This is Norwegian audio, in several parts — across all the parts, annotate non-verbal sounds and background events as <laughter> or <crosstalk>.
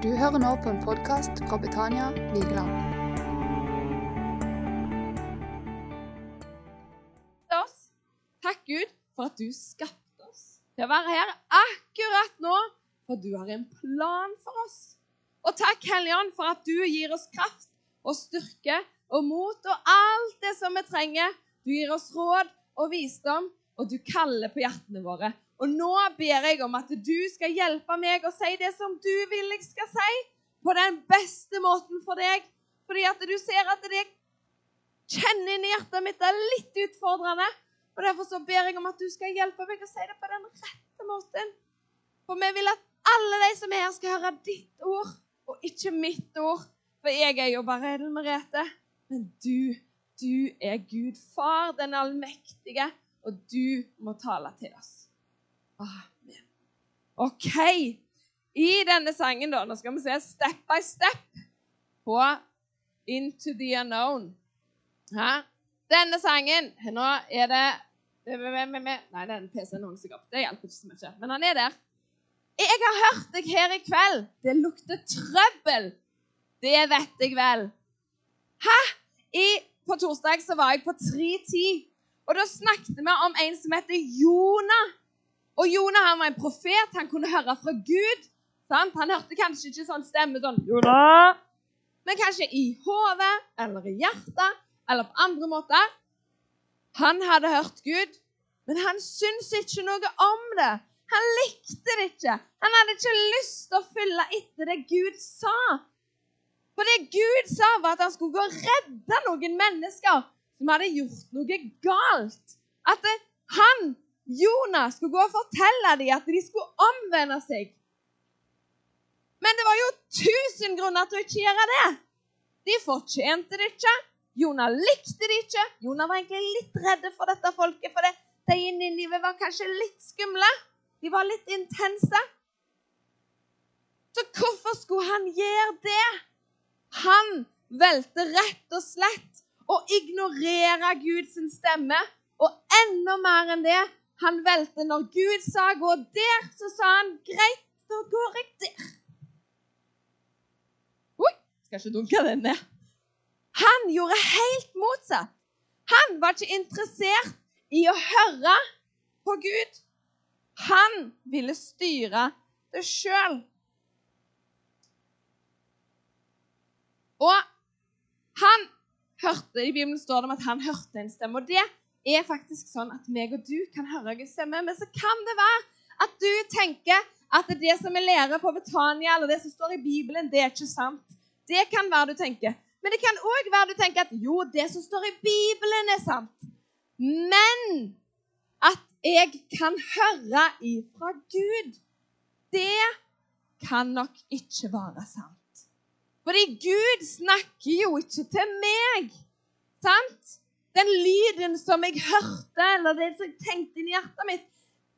Du hører nå på en podkast fra Betania Vigeland. Takk Gud for at du skapte oss til å være her akkurat nå, for du har en plan for oss. Og takk, Helligånd, for at du gir oss kraft og styrke og mot og alt det som vi trenger. Du gir oss råd og visdom, og du kaller på hjertene våre. Og nå ber jeg om at du skal hjelpe meg å si det som du vil jeg skal si, på den beste måten for deg. Fordi at du ser at det kjenner i hjertet mitt er litt utfordrende. Og Derfor så ber jeg om at du skal hjelpe meg å si det på den rette måten. For vi vil at alle de som er her, skal høre ditt ord, og ikke mitt ord. For jeg er jo bare Edel Merete. Men du, du er Gud, Far, den allmektige, og du må tale til oss. OK. I denne sangen, da, nå skal vi se step by step på Into the Unknown. Hæ? Denne sangen Nå er det Nei, den PC-en hang seg opp. Det hjelper ikke så mye. Men han er der. Jeg har hørt deg her i kveld. Det lukter trøbbel. Det vet jeg vel. Hæ? I, på torsdag så var jeg på 3.10, og da snakket vi om en som heter Jonah. Og Jonah han var en profet. Han kunne høre fra Gud. Sant? Han hørte kanskje ikke sånn stemme sånn Jonah! Men kanskje i hodet eller i hjertet eller på andre måter. Han hadde hørt Gud, men han syntes ikke noe om det. Han likte det ikke. Han hadde ikke lyst til å følge etter det Gud sa. For det Gud sa, var at han skulle gå og redde noen mennesker som hadde gjort noe galt. At han Jonas skulle gå og fortelle dem at de skulle omvende seg. Men det var jo tusen grunner til å ikke gjøre det. De fortjente det ikke. Jonah likte det ikke. Jonah var egentlig litt redd for dette folket, for det, de i Ninive var kanskje litt skumle. De var litt intense. Så hvorfor skulle han gjøre det? Han valgte rett og slett å ignorere Guds stemme. Og enda mer enn det, han valgte når Gud sa 'gå der', så sa han 'greit, da går jeg der'. Oi, skal ikke dunke den ned. Han gjorde helt motsatt. Han var ikke interessert i å høre på Gud. Han ville styre det sjøl. Og han hørte, I Bibelen står det om at han hørte en stemme. og det er faktisk sånn at meg og du kan høre Guds stemme. Men så kan det være at du tenker at det som vi lærer på Betania, eller det som står i Bibelen, det er ikke sant. Det kan være du tenker. Men det kan òg være du tenker at jo, det som står i Bibelen, er sant. Men at jeg kan høre ifra Gud, det kan nok ikke være sant. Fordi Gud snakker jo ikke til meg. Sant? Den lyden som jeg hørte, eller det som jeg tenkte inni hjertet mitt,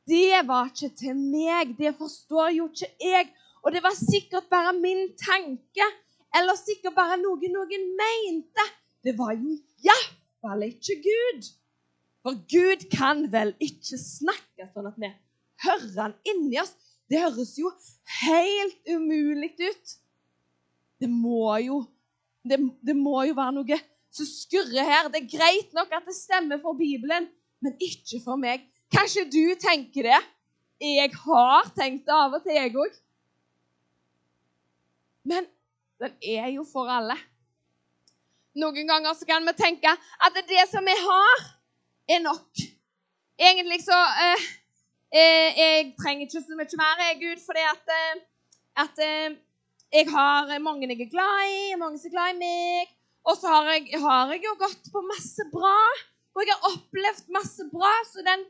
det var ikke til meg. Det forstår jo ikke jeg. Og det var sikkert bare min tanke, eller sikkert bare noe noen mente. Det var jo iallfall ikke Gud. For Gud kan vel ikke snakke sånn at vi hører han inni oss. Det høres jo helt umulig ut. Det må jo, det, det må jo være noe som skurrer her. Det er greit nok at det stemmer for Bibelen, men ikke for meg. Kanskje du tenker det? Jeg har tenkt det av og til, jeg òg. Men den er jo for alle. Noen ganger så kan vi tenke at det som vi har, er nok. Egentlig så eh, eh, Jeg trenger ikke så mye mer, jeg, Gud, fordi at, eh, at eh, jeg har mange jeg er glad i, mange som er glad i meg. Og så har jeg, har jeg, jo gått på masse bra, og jeg har opplevd masse bra. Så den,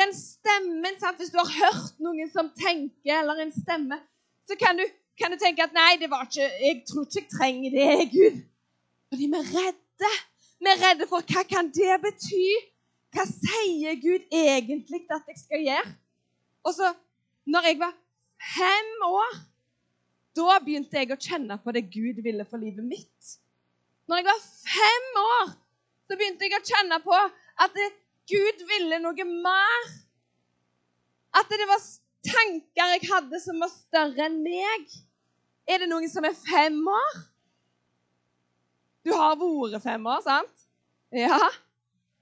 den stemmen sant? Hvis du har hørt noen som tenker, eller en stemme, så kan du, kan du tenke at nei, det var ikke, jeg tror ikke jeg trenger det, Gud. Fordi vi er redde. Vi er redde for hva kan det bety? Hva sier Gud egentlig at jeg skal gjøre? Og så, når jeg var fem år, da begynte jeg å kjenne på det Gud ville for livet mitt. Når jeg var fem år, så begynte jeg å kjenne på at Gud ville noe mer. At det var tanker jeg hadde som var større enn meg. Er det noen som er fem år? Du har vært fem år, sant? Ja.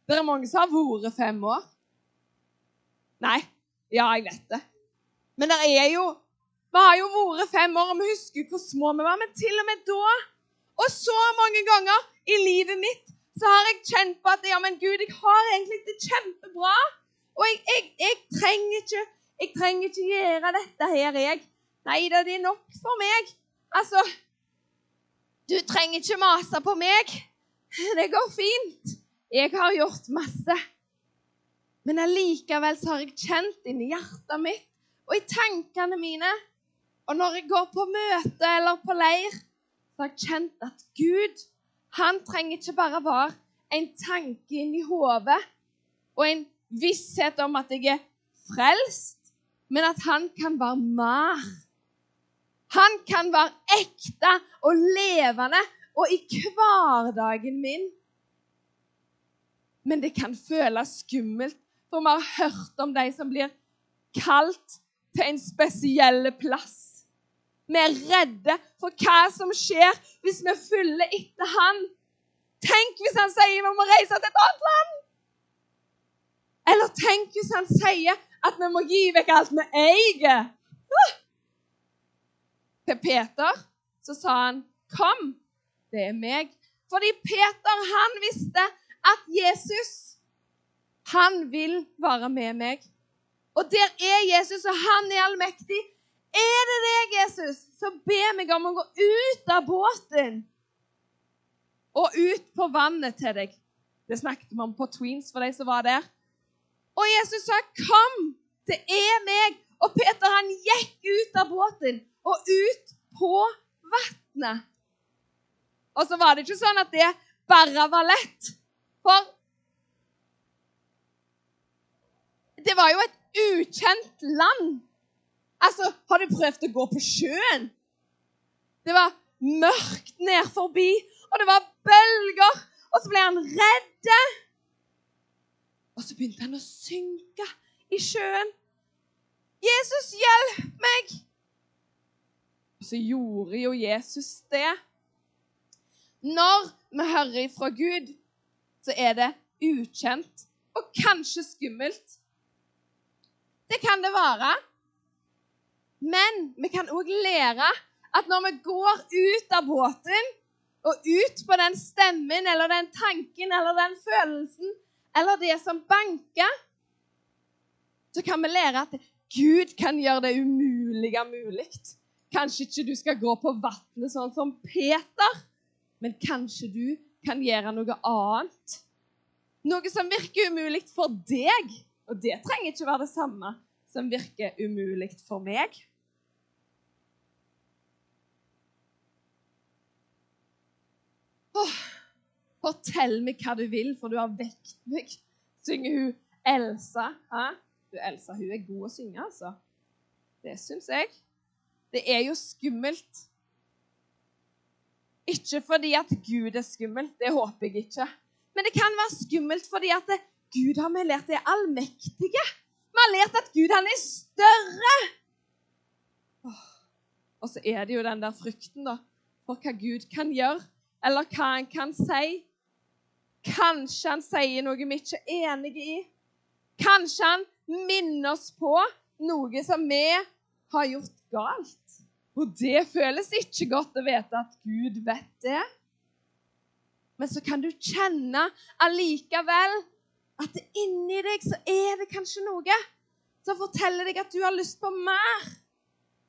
Det er mange som har vært fem år. Nei. Ja, jeg vet det. Men det er jo Vi har jo vært fem år, og vi husker hvor små vi var. Men til og med da, og så mange ganger i livet mitt, så har jeg kjent på at ja, men Gud, jeg har egentlig det kjempebra. Og jeg, jeg, jeg trenger ikke jeg trenger ikke gjøre dette her, jeg. Nei da, det er nok for meg. Altså Du trenger ikke mase på meg. Det går fint. Jeg har gjort masse. Men allikevel så har jeg kjent inni hjertet mitt og i tankene mine Og når jeg går på møte eller på leir, så har jeg kjent at Gud, han trenger ikke bare være en tanke inni hodet og en visshet om at jeg er frelst, men at han kan være mer. Han kan være ekte og levende og i hverdagen min. Men det kan føles skummelt, for vi har hørt om de som blir kalt til en spesiell plass. Vi er redde for hva som skjer hvis vi følger etter han. Tenk hvis han sier vi må reise til et annet land! Eller tenk hvis han sier at vi må gi vekk alt vi eier. Til Peter så sa han, 'Kom, det er meg.' Fordi Peter han visste at Jesus han vil være med meg. Og der er Jesus, og han er allmektig. Er det deg, Jesus, så be meg om å gå ut av båten og ut på vannet til deg. Det snakket vi om på Tweens for de som var der. Og Jesus sa, 'Kom, det er meg.' Og Peter han gikk ut av båten og ut på vannet. Og så var det ikke sånn at det bare var lett. For det var jo et ukjent land. Altså, har du prøvd å gå på sjøen? Det var mørkt ned forbi, og det var bølger. Og så ble han redd. Og så begynte han å synke i sjøen. 'Jesus, hjelp meg!' Og så gjorde jo Jesus det. Når vi hører fra Gud, så er det ukjent og kanskje skummelt. Det kan det være. Men vi kan òg lære at når vi går ut av båten og ut på den stemmen eller den tanken eller den følelsen eller det som banker, så kan vi lære at Gud kan gjøre det umulige mulig. Kanskje ikke du skal gå på vannet sånn som Peter, men kanskje du kan gjøre noe annet. Noe som virker umulig for deg, og det trenger ikke være det samme som virker umulig for meg. Åh, fortell meg hva du vil, for du har vekt meg, synger hun Elsa. Hæ? Du, Elsa hun er god å synge, altså. Det syns jeg. Det er jo skummelt. Ikke fordi at Gud er skummelt, det håper jeg ikke. Men det kan være skummelt fordi at Gud har vi lært er allmektige. Vi har lært at Gud, han er større. Og så er det jo den der frykten da, for hva Gud kan gjøre, eller hva han kan si. Kanskje han sier noe vi ikke er enige i. Kanskje han minner oss på noe som vi har gjort galt. Og det føles ikke godt å vite at Gud vet det. Men så kan du kjenne allikevel at inni deg så er det kanskje noe som forteller deg at du har lyst på mer.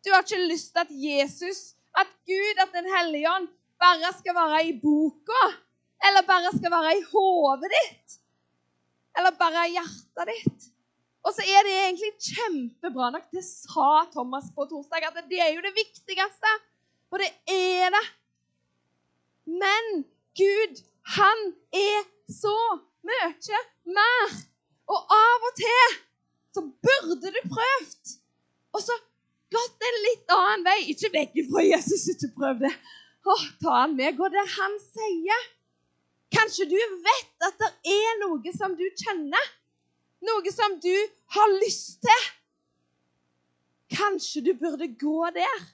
Du har ikke lyst til at Jesus, at Gud, at Den hellige ånd bare skal være i boka, eller bare skal være i hodet ditt, eller bare i hjertet ditt. Og så er det egentlig kjempebra nok. Det sa Thomas på torsdag, at det er jo det viktigste. Og det er det. Men Gud, han er så mye mer. Og av og til så burde du prøvd. Og så gått en litt annen vei. Ikke vekk fra Jesus, ikke prøv det. Åh, ta han med. Gå der han sier. Kanskje du vet at det er noe som du kjenner. Noe som du har lyst til. Kanskje du burde gå der.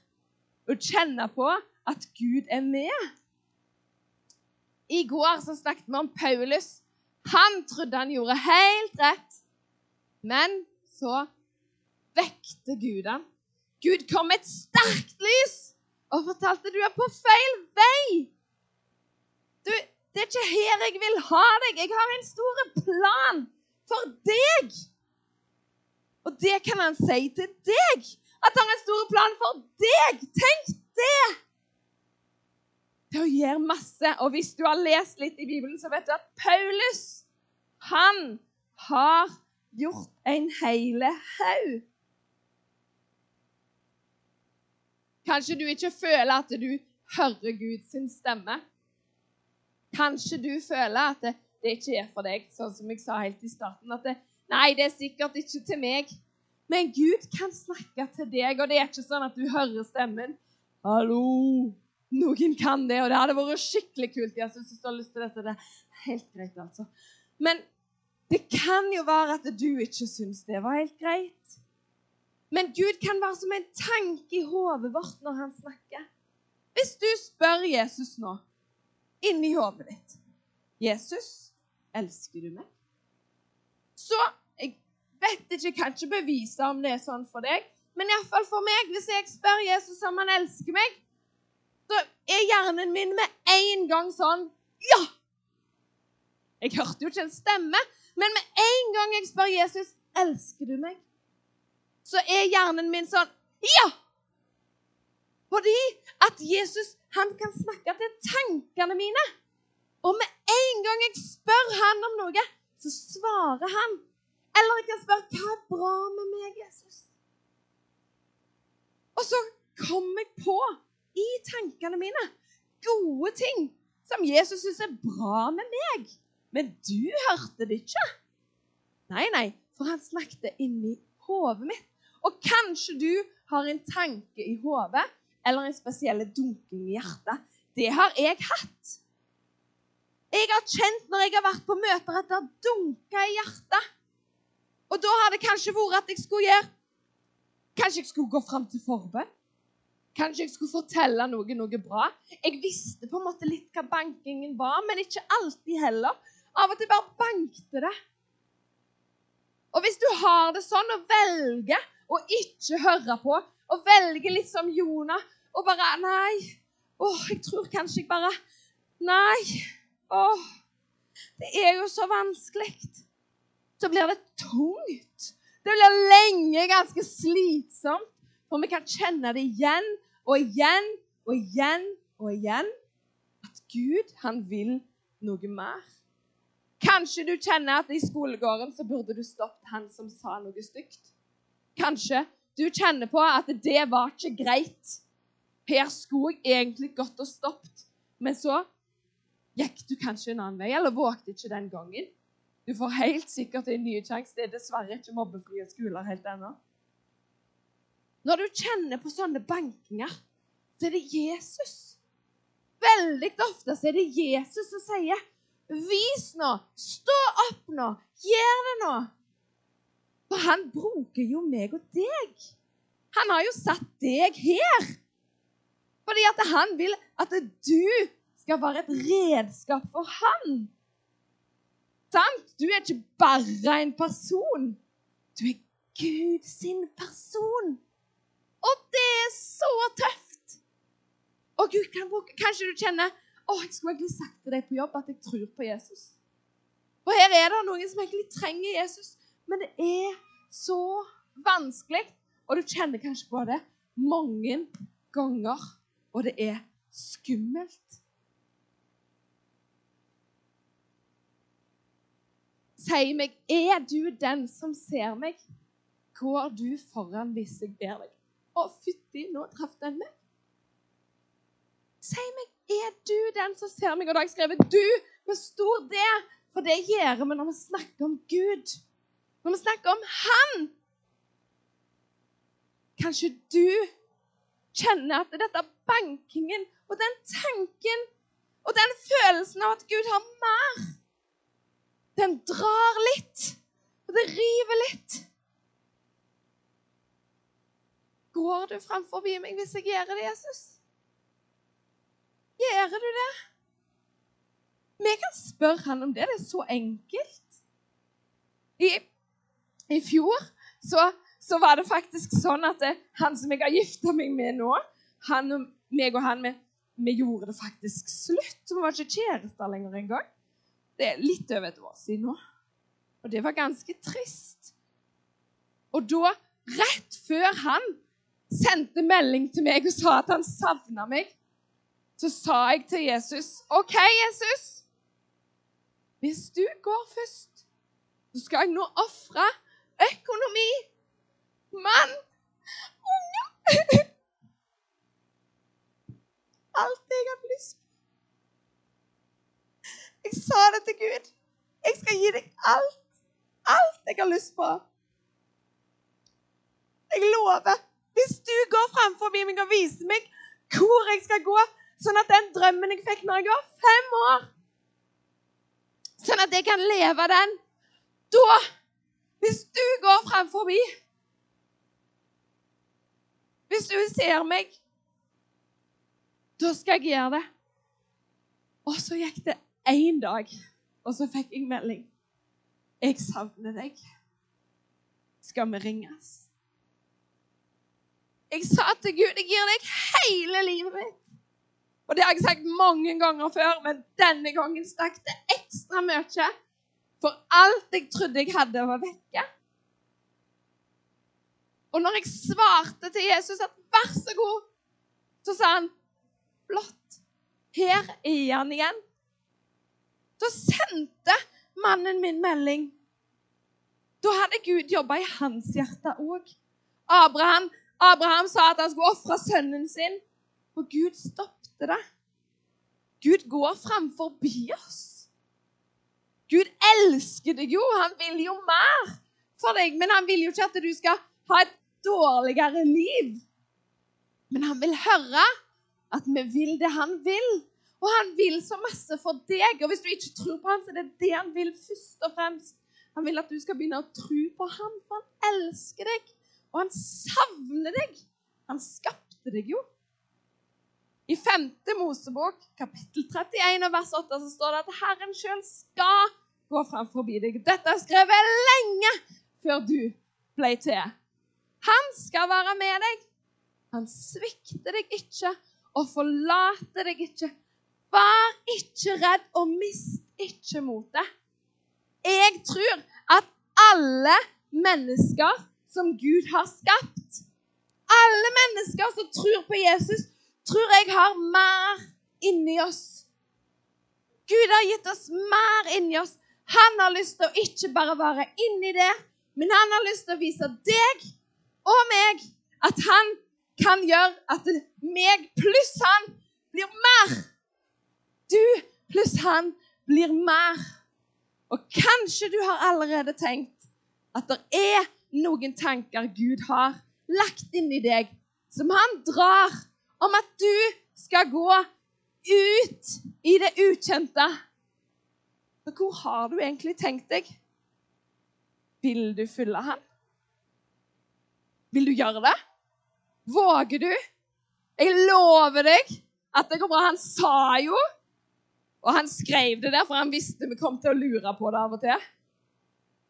og kjenne på at Gud er med. I går så snakket vi om Paulus. Han trodde han gjorde helt rett, men så vekte Gud han. Gud kom med et sterkt lys og fortalte du er på feil vei. Du, det er ikke her jeg vil ha deg. Jeg har en stor plan for deg. Og det kan han si til deg. At han har en stor plan for deg. Tenk det! Det å gjøre masse. Og hvis du har lest litt i Bibelen, så vet du at Paulus, han har gjort en hele haug. Kanskje du ikke føler at du hører Guds stemme. Kanskje du føler at det, det ikke er for deg, sånn som jeg sa helt i starten. at det, Nei, det er sikkert ikke til meg. Men Gud kan snakke til deg, og det er ikke sånn at du hører stemmen. Hallo! Noen kan det, og det hadde vært skikkelig kult. Jeg synes du har lyst til dette. Det er helt greit, altså. Men det kan jo være at du ikke syns det var helt greit. Men Gud kan være som en tanke i hodet vårt når han snakker. Hvis du spør Jesus nå inni hodet ditt. 'Jesus, elsker du meg?' Så jeg vet ikke, jeg kan ikke bevise om det er sånn for deg, men iallfall for meg, hvis jeg spør Jesus om han elsker meg, så er hjernen min med en gang sånn Ja! Jeg hørte jo ikke en stemme, men med en gang jeg spør Jesus elsker du meg, så er hjernen min sånn Ja! Fordi at Jesus han kan snakke til tankene mine. Og med en gang jeg spør han om noe, så svarer han. Eller jeg kan spørre hva er bra med meg, Jesus? Og så kommer jeg på i tankene mine gode ting som Jesus syns er bra med meg. Men du hørte det ikke. Nei, nei, for han snakket inni hodet mitt. Og kanskje du har en tanke i hodet eller en spesiell dunking i hjertet. Det har jeg hatt. Jeg har kjent når jeg har vært på møter, at det har dunka i hjertet. Og da har det kanskje vært at jeg skulle gjøre Kanskje jeg skulle gå fram til forbønn? Kanskje jeg skulle fortelle noe, noe bra? Jeg visste på en måte litt hva bankingen var, men ikke alltid heller. Av og til bare bankte det. Og hvis du har det sånn og velger å ikke høre på, og velger litt som Jonah og bare Nei. Å, jeg tror kanskje jeg bare Nei. Å, det er jo så vanskelig. Så blir det tungt. Det blir lenge ganske slitsomt. For vi kan kjenne det igjen og igjen og igjen og igjen. At Gud, han vil noe mer. Kanskje du kjenner at i skolegården så burde du stoppet han som sa noe stygt. Kanskje du kjenner på at det var ikke greit. Her skulle jeg egentlig gått og stoppet, men så gikk du kanskje en annen vei, eller vågte ikke den gangen. Du får helt sikkert en ny sjanse. Det er dessverre ikke mobbefrie skoler helt ennå. Når du kjenner på sånne bankinger, så er det Jesus. Veldig ofte så er det Jesus som sier, 'Vis nå! Stå opp nå! Gjør det nå!' For han bruker jo meg og deg. Han har jo satt deg her. Fordi at han vil at du skal være et redskap for han. Sant? Du er ikke bare en person. Du er Guds person. Og det er så tøft. Og Gud kan Kanskje du kjenner å, jeg skulle egentlig sagt til deg på jobb at jeg tror på Jesus. Og her er det noen som egentlig trenger Jesus, men det er så vanskelig. Og du kjenner kanskje på det mange ganger og det er skummelt. Si meg, er du den som ser meg? Går du foran hvis jeg ber deg? Å, fytti, nå traff den meg. Si meg, er du den som ser meg? Og da har jeg skrevet 'du' med stor D, for det gjør vi når vi snakker om Gud. Når vi snakker om Han. Kanskje du kjenner at dette bankingen og den tanken og den følelsen av at Gud har mer, den drar litt, og det river litt. Går du framfor meg hvis jeg gjør det, Jesus? Gjør du det? Vi kan spørre han om det. Det er så enkelt. I, i fjor så, så, var det faktisk sånn at det, han som jeg har gifta meg med nå, han og meg og han, vi, vi gjorde det faktisk slutt. Vi var ikke kjærester lenger engang. Det er litt over et år siden nå. Og det var ganske trist. Og da, rett før han sendte melding til meg og sa at han savna meg, så sa jeg til Jesus OK, Jesus. Hvis du går først, så skal jeg nå ofre økonomi, mann, unger <laughs> Alt jeg hadde lyst på. Jeg sa det til Gud. Jeg skal gi deg alt. Alt jeg har lyst på. Jeg lover. Hvis du går framfor meg og viser meg hvor jeg skal gå, sånn at den drømmen jeg fikk når jeg var fem år Sånn at jeg kan leve den. Da, hvis du går framfor Hvis du ser meg, da skal jeg gjøre det. Og så gikk det én dag, og så fikk jeg melding. Jeg savner deg. Skal vi ringes? Jeg sa til Gud jeg gir deg hele livet mitt. Og det har jeg sagt mange ganger før, men denne gangen stakk det ekstra mye. For alt jeg trodde jeg hadde, var vekke. Og når jeg svarte til Jesus at 'vær så god', så sa han 'flott, her er han igjen'. Da sendte mannen min melding. Da hadde Gud jobba i hans hjerte òg. Abraham, Abraham sa at han skulle ofre sønnen sin, og Gud stoppet det. Gud går framfor oss. Gud elsker deg jo. Han vil jo mer for deg, men han vil jo ikke at du skal ha et dårligere liv. Men han vil høre at vi vil det han vil. Og han vil så masse for deg. Og hvis du ikke tror på han, så er det det han vil først og fremst. Han vil at du skal begynne å tro på han, for han elsker deg. Og han savner deg. Han skapte deg jo. I 5. Mosebok, kapittel 31 og vers 8, så står det at Herren sjøl skal gå fram forbi deg. Dette er skrevet lenge før du ble til. Han skal være med deg. Han svikter deg ikke og forlater deg ikke. Vær ikke redd og mist ikke motet. Jeg tror at alle mennesker som Gud har skapt, alle mennesker som tror på Jesus, tror jeg har mer inni oss. Gud har gitt oss mer inni oss. Han har lyst til å ikke bare være inni det, men han har lyst til å vise deg og meg at han kan gjøre at meg pluss han blir mer. Du pluss han blir mer. Og kanskje du har allerede tenkt at det er noen tanker Gud har lagt inni deg, som han drar om at du skal gå ut i det ukjente. Så hvor har du egentlig tenkt deg? Vil du følge han? Vil du gjøre det? Våger du? Jeg lover deg at det går bra. Han sa jo, og han skrev det der, for han visste vi kom til å lure på det av og til.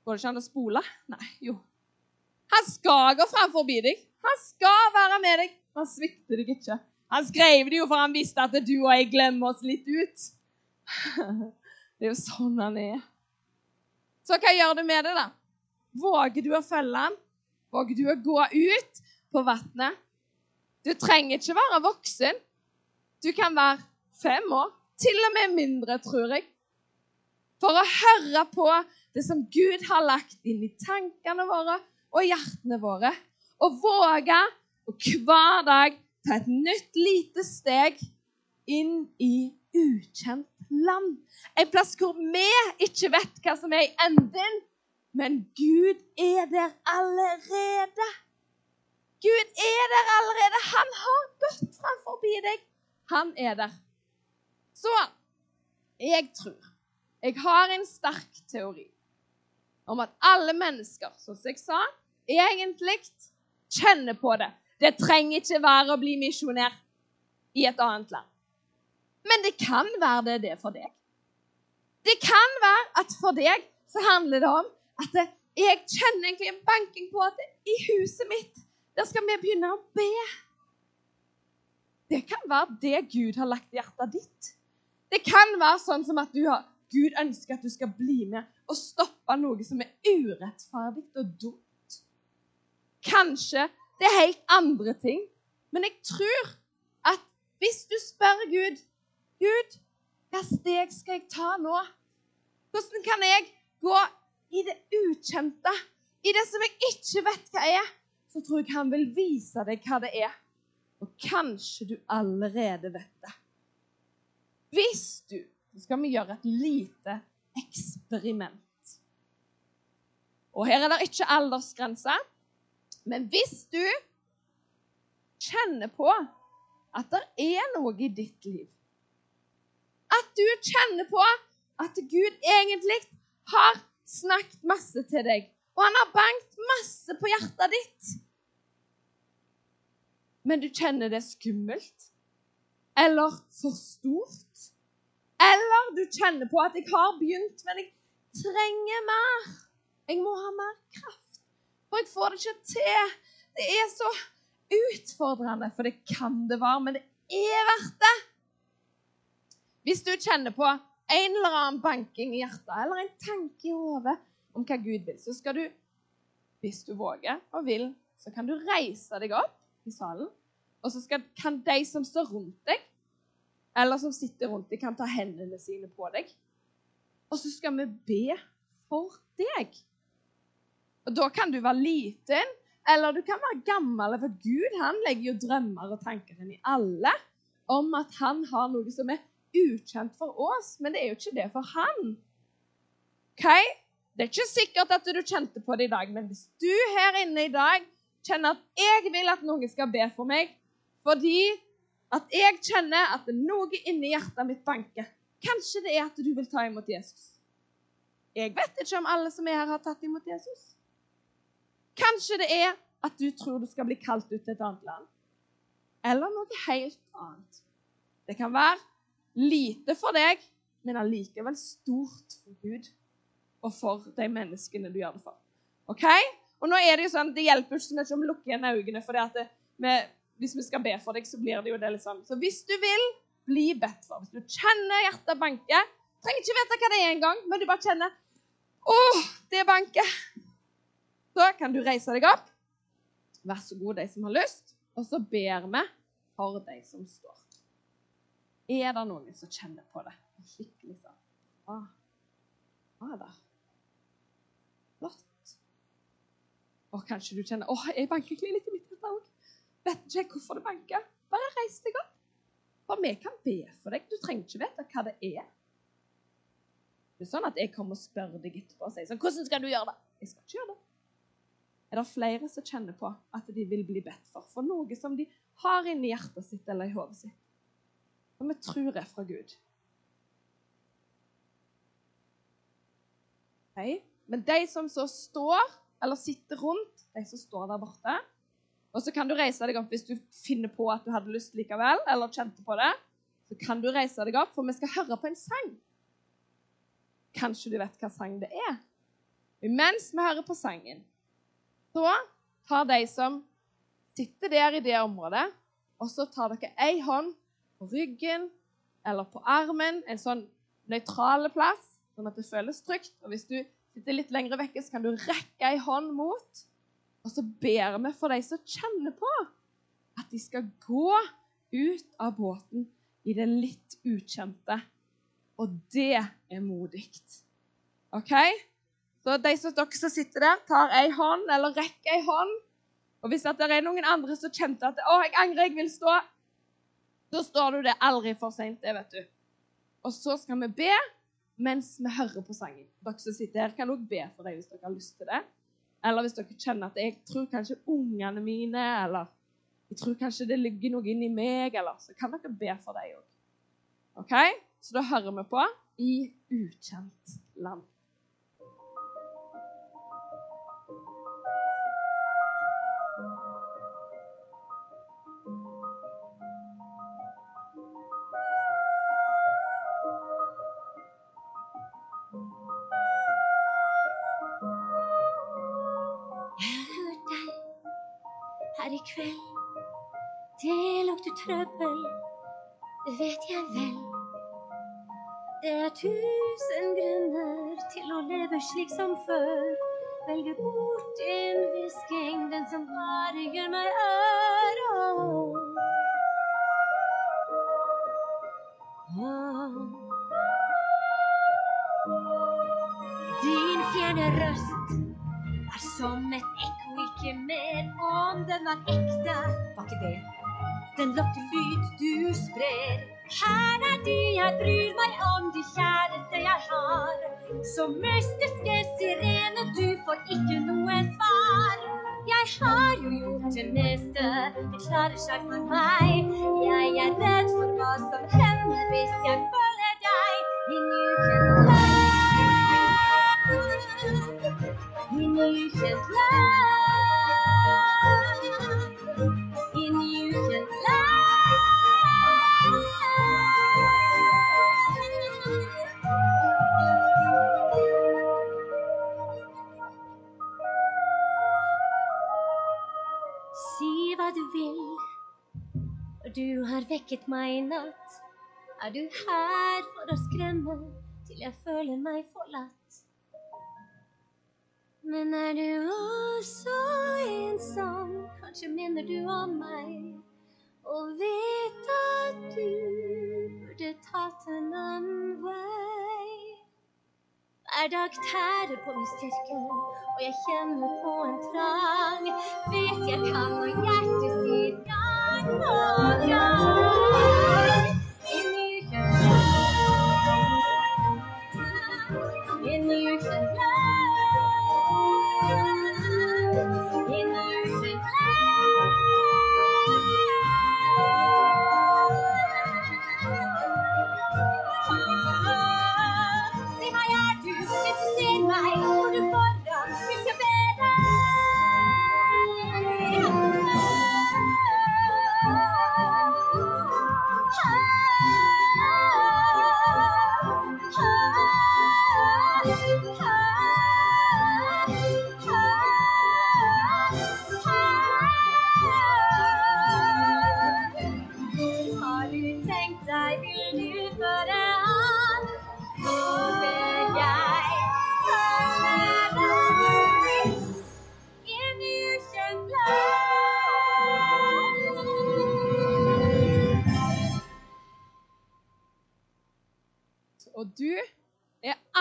Går det ikke an å spole? Nei, jo. Han skal gå fram forbi deg. Han skal være med deg. Han svikter deg ikke. Han skrev det jo for han visste at du og jeg glemmer oss litt ut. <laughs> Det er jo sånn han er. Så hva gjør du med det, da? Våger du å følge han? Våger du å gå ut på vannet? Du trenger ikke være voksen. Du kan være fem år, til og med mindre, tror jeg, for å høre på det som Gud har lagt inn i tankene våre og hjertene våre, og våge å hver dag ta et nytt lite steg inn i ukjent land. En plass hvor vi ikke vet hva som er i enden, men Gud er der allerede. Gud er der allerede. Han har gått fram forbi deg. Han er der. Så jeg tror Jeg har en sterk teori om at alle mennesker, som jeg sa, egentlig kjenner på det. Det trenger ikke være å bli misjonær i et annet land. Men det kan være det, det for deg. Det kan være at for deg så handler det om at jeg kjenner egentlig en banking på at i huset mitt der skal vi begynne å be. Det kan være det Gud har lagt i hjertet ditt. Det kan være sånn som at har, Gud ønsker at du skal bli med og stoppe noe som er urettferdig og dumt. Kanskje det er helt andre ting. Men jeg tror at hvis du spør Gud Gud, hva steg skal jeg ta nå? Hvordan kan jeg gå i det ukjente, i det som jeg ikke vet hva er? Så tror jeg han vil vise deg hva det er. Og kanskje du allerede vet det. Hvis du Så skal vi gjøre et lite eksperiment. Og her er det ikke aldersgrense. Men hvis du kjenner på at det er noe i ditt liv At du kjenner på at Gud egentlig har snakket masse til deg, og han har bankt masse på hjertet ditt men du kjenner det skummelt eller for stort. Eller du kjenner på at 'jeg har begynt, men jeg trenger mer'. Jeg må ha mer kraft, for jeg får det ikke til. Det er så utfordrende, for det kan det være, men det er verdt det. Hvis du kjenner på en eller annen banking i hjertet eller en tanke i hodet om hva Gud vil, så skal du, hvis du våger og vil, så kan du reise deg opp i salen. Og så skal, kan de som står rundt deg, eller som sitter rundt deg, kan ta hendene sine på deg. Og så skal vi be for deg. Og Da kan du være liten, eller du kan være gammel. For Gud han legger jo drømmer og tanker inn i alle om at han har noe som er ukjent for oss. Men det er jo ikke det for han. Ok? Det er ikke sikkert at du kjente på det i dag, men hvis du her inne i dag kjenner at jeg vil at noen skal be for meg, fordi at jeg kjenner at det noe inni hjertet mitt banker. Kanskje det er at du vil ta imot Jesus. Jeg vet ikke om alle som er her, har tatt imot Jesus. Kanskje det er at du tror du skal bli kalt ut til et annet land. Eller noe helt annet. Det kan være lite for deg, men allikevel stort for Gud og for de menneskene du gjør det for. Ok? Og nå er Det jo sånn, det hjelper ikke så mye om å lukke igjen øynene, for det at vi, hvis vi skal be for deg, så blir det jo det litt sånn. Så hvis du vil, bli bedt for. Hvis du kjenner hjertet banke Trenger ikke vite hva det er engang, men du bare kjenner Å, det banker. Så kan du reise deg opp. Vær så god, de som har lyst. Og så ber vi for de som står. Er det noen som kjenner på det? Skikkelig sånn. Ah, ah da. Flott. Og kanskje du kjenner Å, jeg banker egentlig litt i mitt hjerte òg. Vet ikke hvorfor det banker. Bare reis deg opp. For vi kan be for deg. Du trenger ikke vite hva det er. Det er sånn at jeg kommer og spør deg etterpå og sier sånn 'Hvordan skal du gjøre det?' Jeg skal ikke gjøre det. Er det flere som kjenner på at de vil bli bedt for for noe som de har inni hjertet sitt eller i hodet sitt, som vi tror er fra Gud? Okay. Men de som så står eller sitter rundt, de som står der borte, og så kan du reise deg opp hvis du finner på at du hadde lyst likevel, eller kjente på det. Så kan du reise deg opp, for vi skal høre på en sang. Kanskje du vet hva sang det er? Mens vi hører på sangen, så tar de som sitter der i det området, og så tar dere ei hånd på ryggen eller på armen, en sånn nøytrale plass, sånn at det føles trygt. Og hvis du sitter litt lenger vekke, så kan du rekke ei hånd mot og så ber vi for de som kjenner på at de skal gå ut av båten i det litt ukjente. Og det er modig. OK? Så de som dere som sitter der, tar ei hånd, eller rekker ei hånd. Og hvis det er noen andre som kjente at 'Å, jeg angrer, jeg vil stå', så står du det aldri for seint, det vet du. Og så skal vi be mens vi hører på sangen. Dere som sitter her, kan også be for deg hvis dere har lyst til det. Eller hvis dere kjenner at jeg tror kanskje ungene mine Eller jeg tror kanskje det ligger noe inni meg, eller så kan dere be for dem òg. OK? Så da hører vi på i ukjent land. Lukter trøbbel, det vet jeg vel. Det er tusen grunner til å leve slik som før. Velge bort en hvisking, den som bare gjør meg ør. Din fjerne røst den var ekte, var ikke det. Den lokker lyd du sprer. Her er de jeg bryr meg om, de kjæreste jeg har. Så mystiske sirene, du får ikke noe svar. Jeg har jo gjort det meste, det klarer seg for meg. Jeg i natt. Er du her for å skremme til jeg føler meg forlatt? Men er du også ensom, kanskje mener du om meg, og vet at du burde tatt en annen vei. Hver dag tærer på min styrke, og jeg kjenner på en trang. Vet jeg kan, og hjertet sier gang på gang.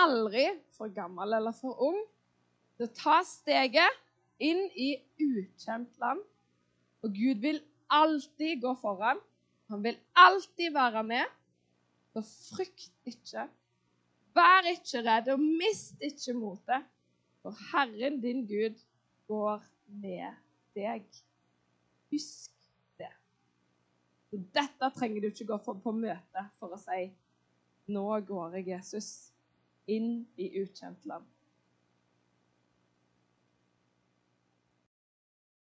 Aldri for gammel eller for ung til å ta steget inn i ukjent land. Og Gud vil alltid gå foran. Han vil alltid være med. Så frykt ikke. Vær ikke redd, og mist ikke motet. For Herren din Gud går med deg. Husk det. Så dette trenger du ikke gå på møte for å si nå går jeg, Jesus, inn i ukjent land.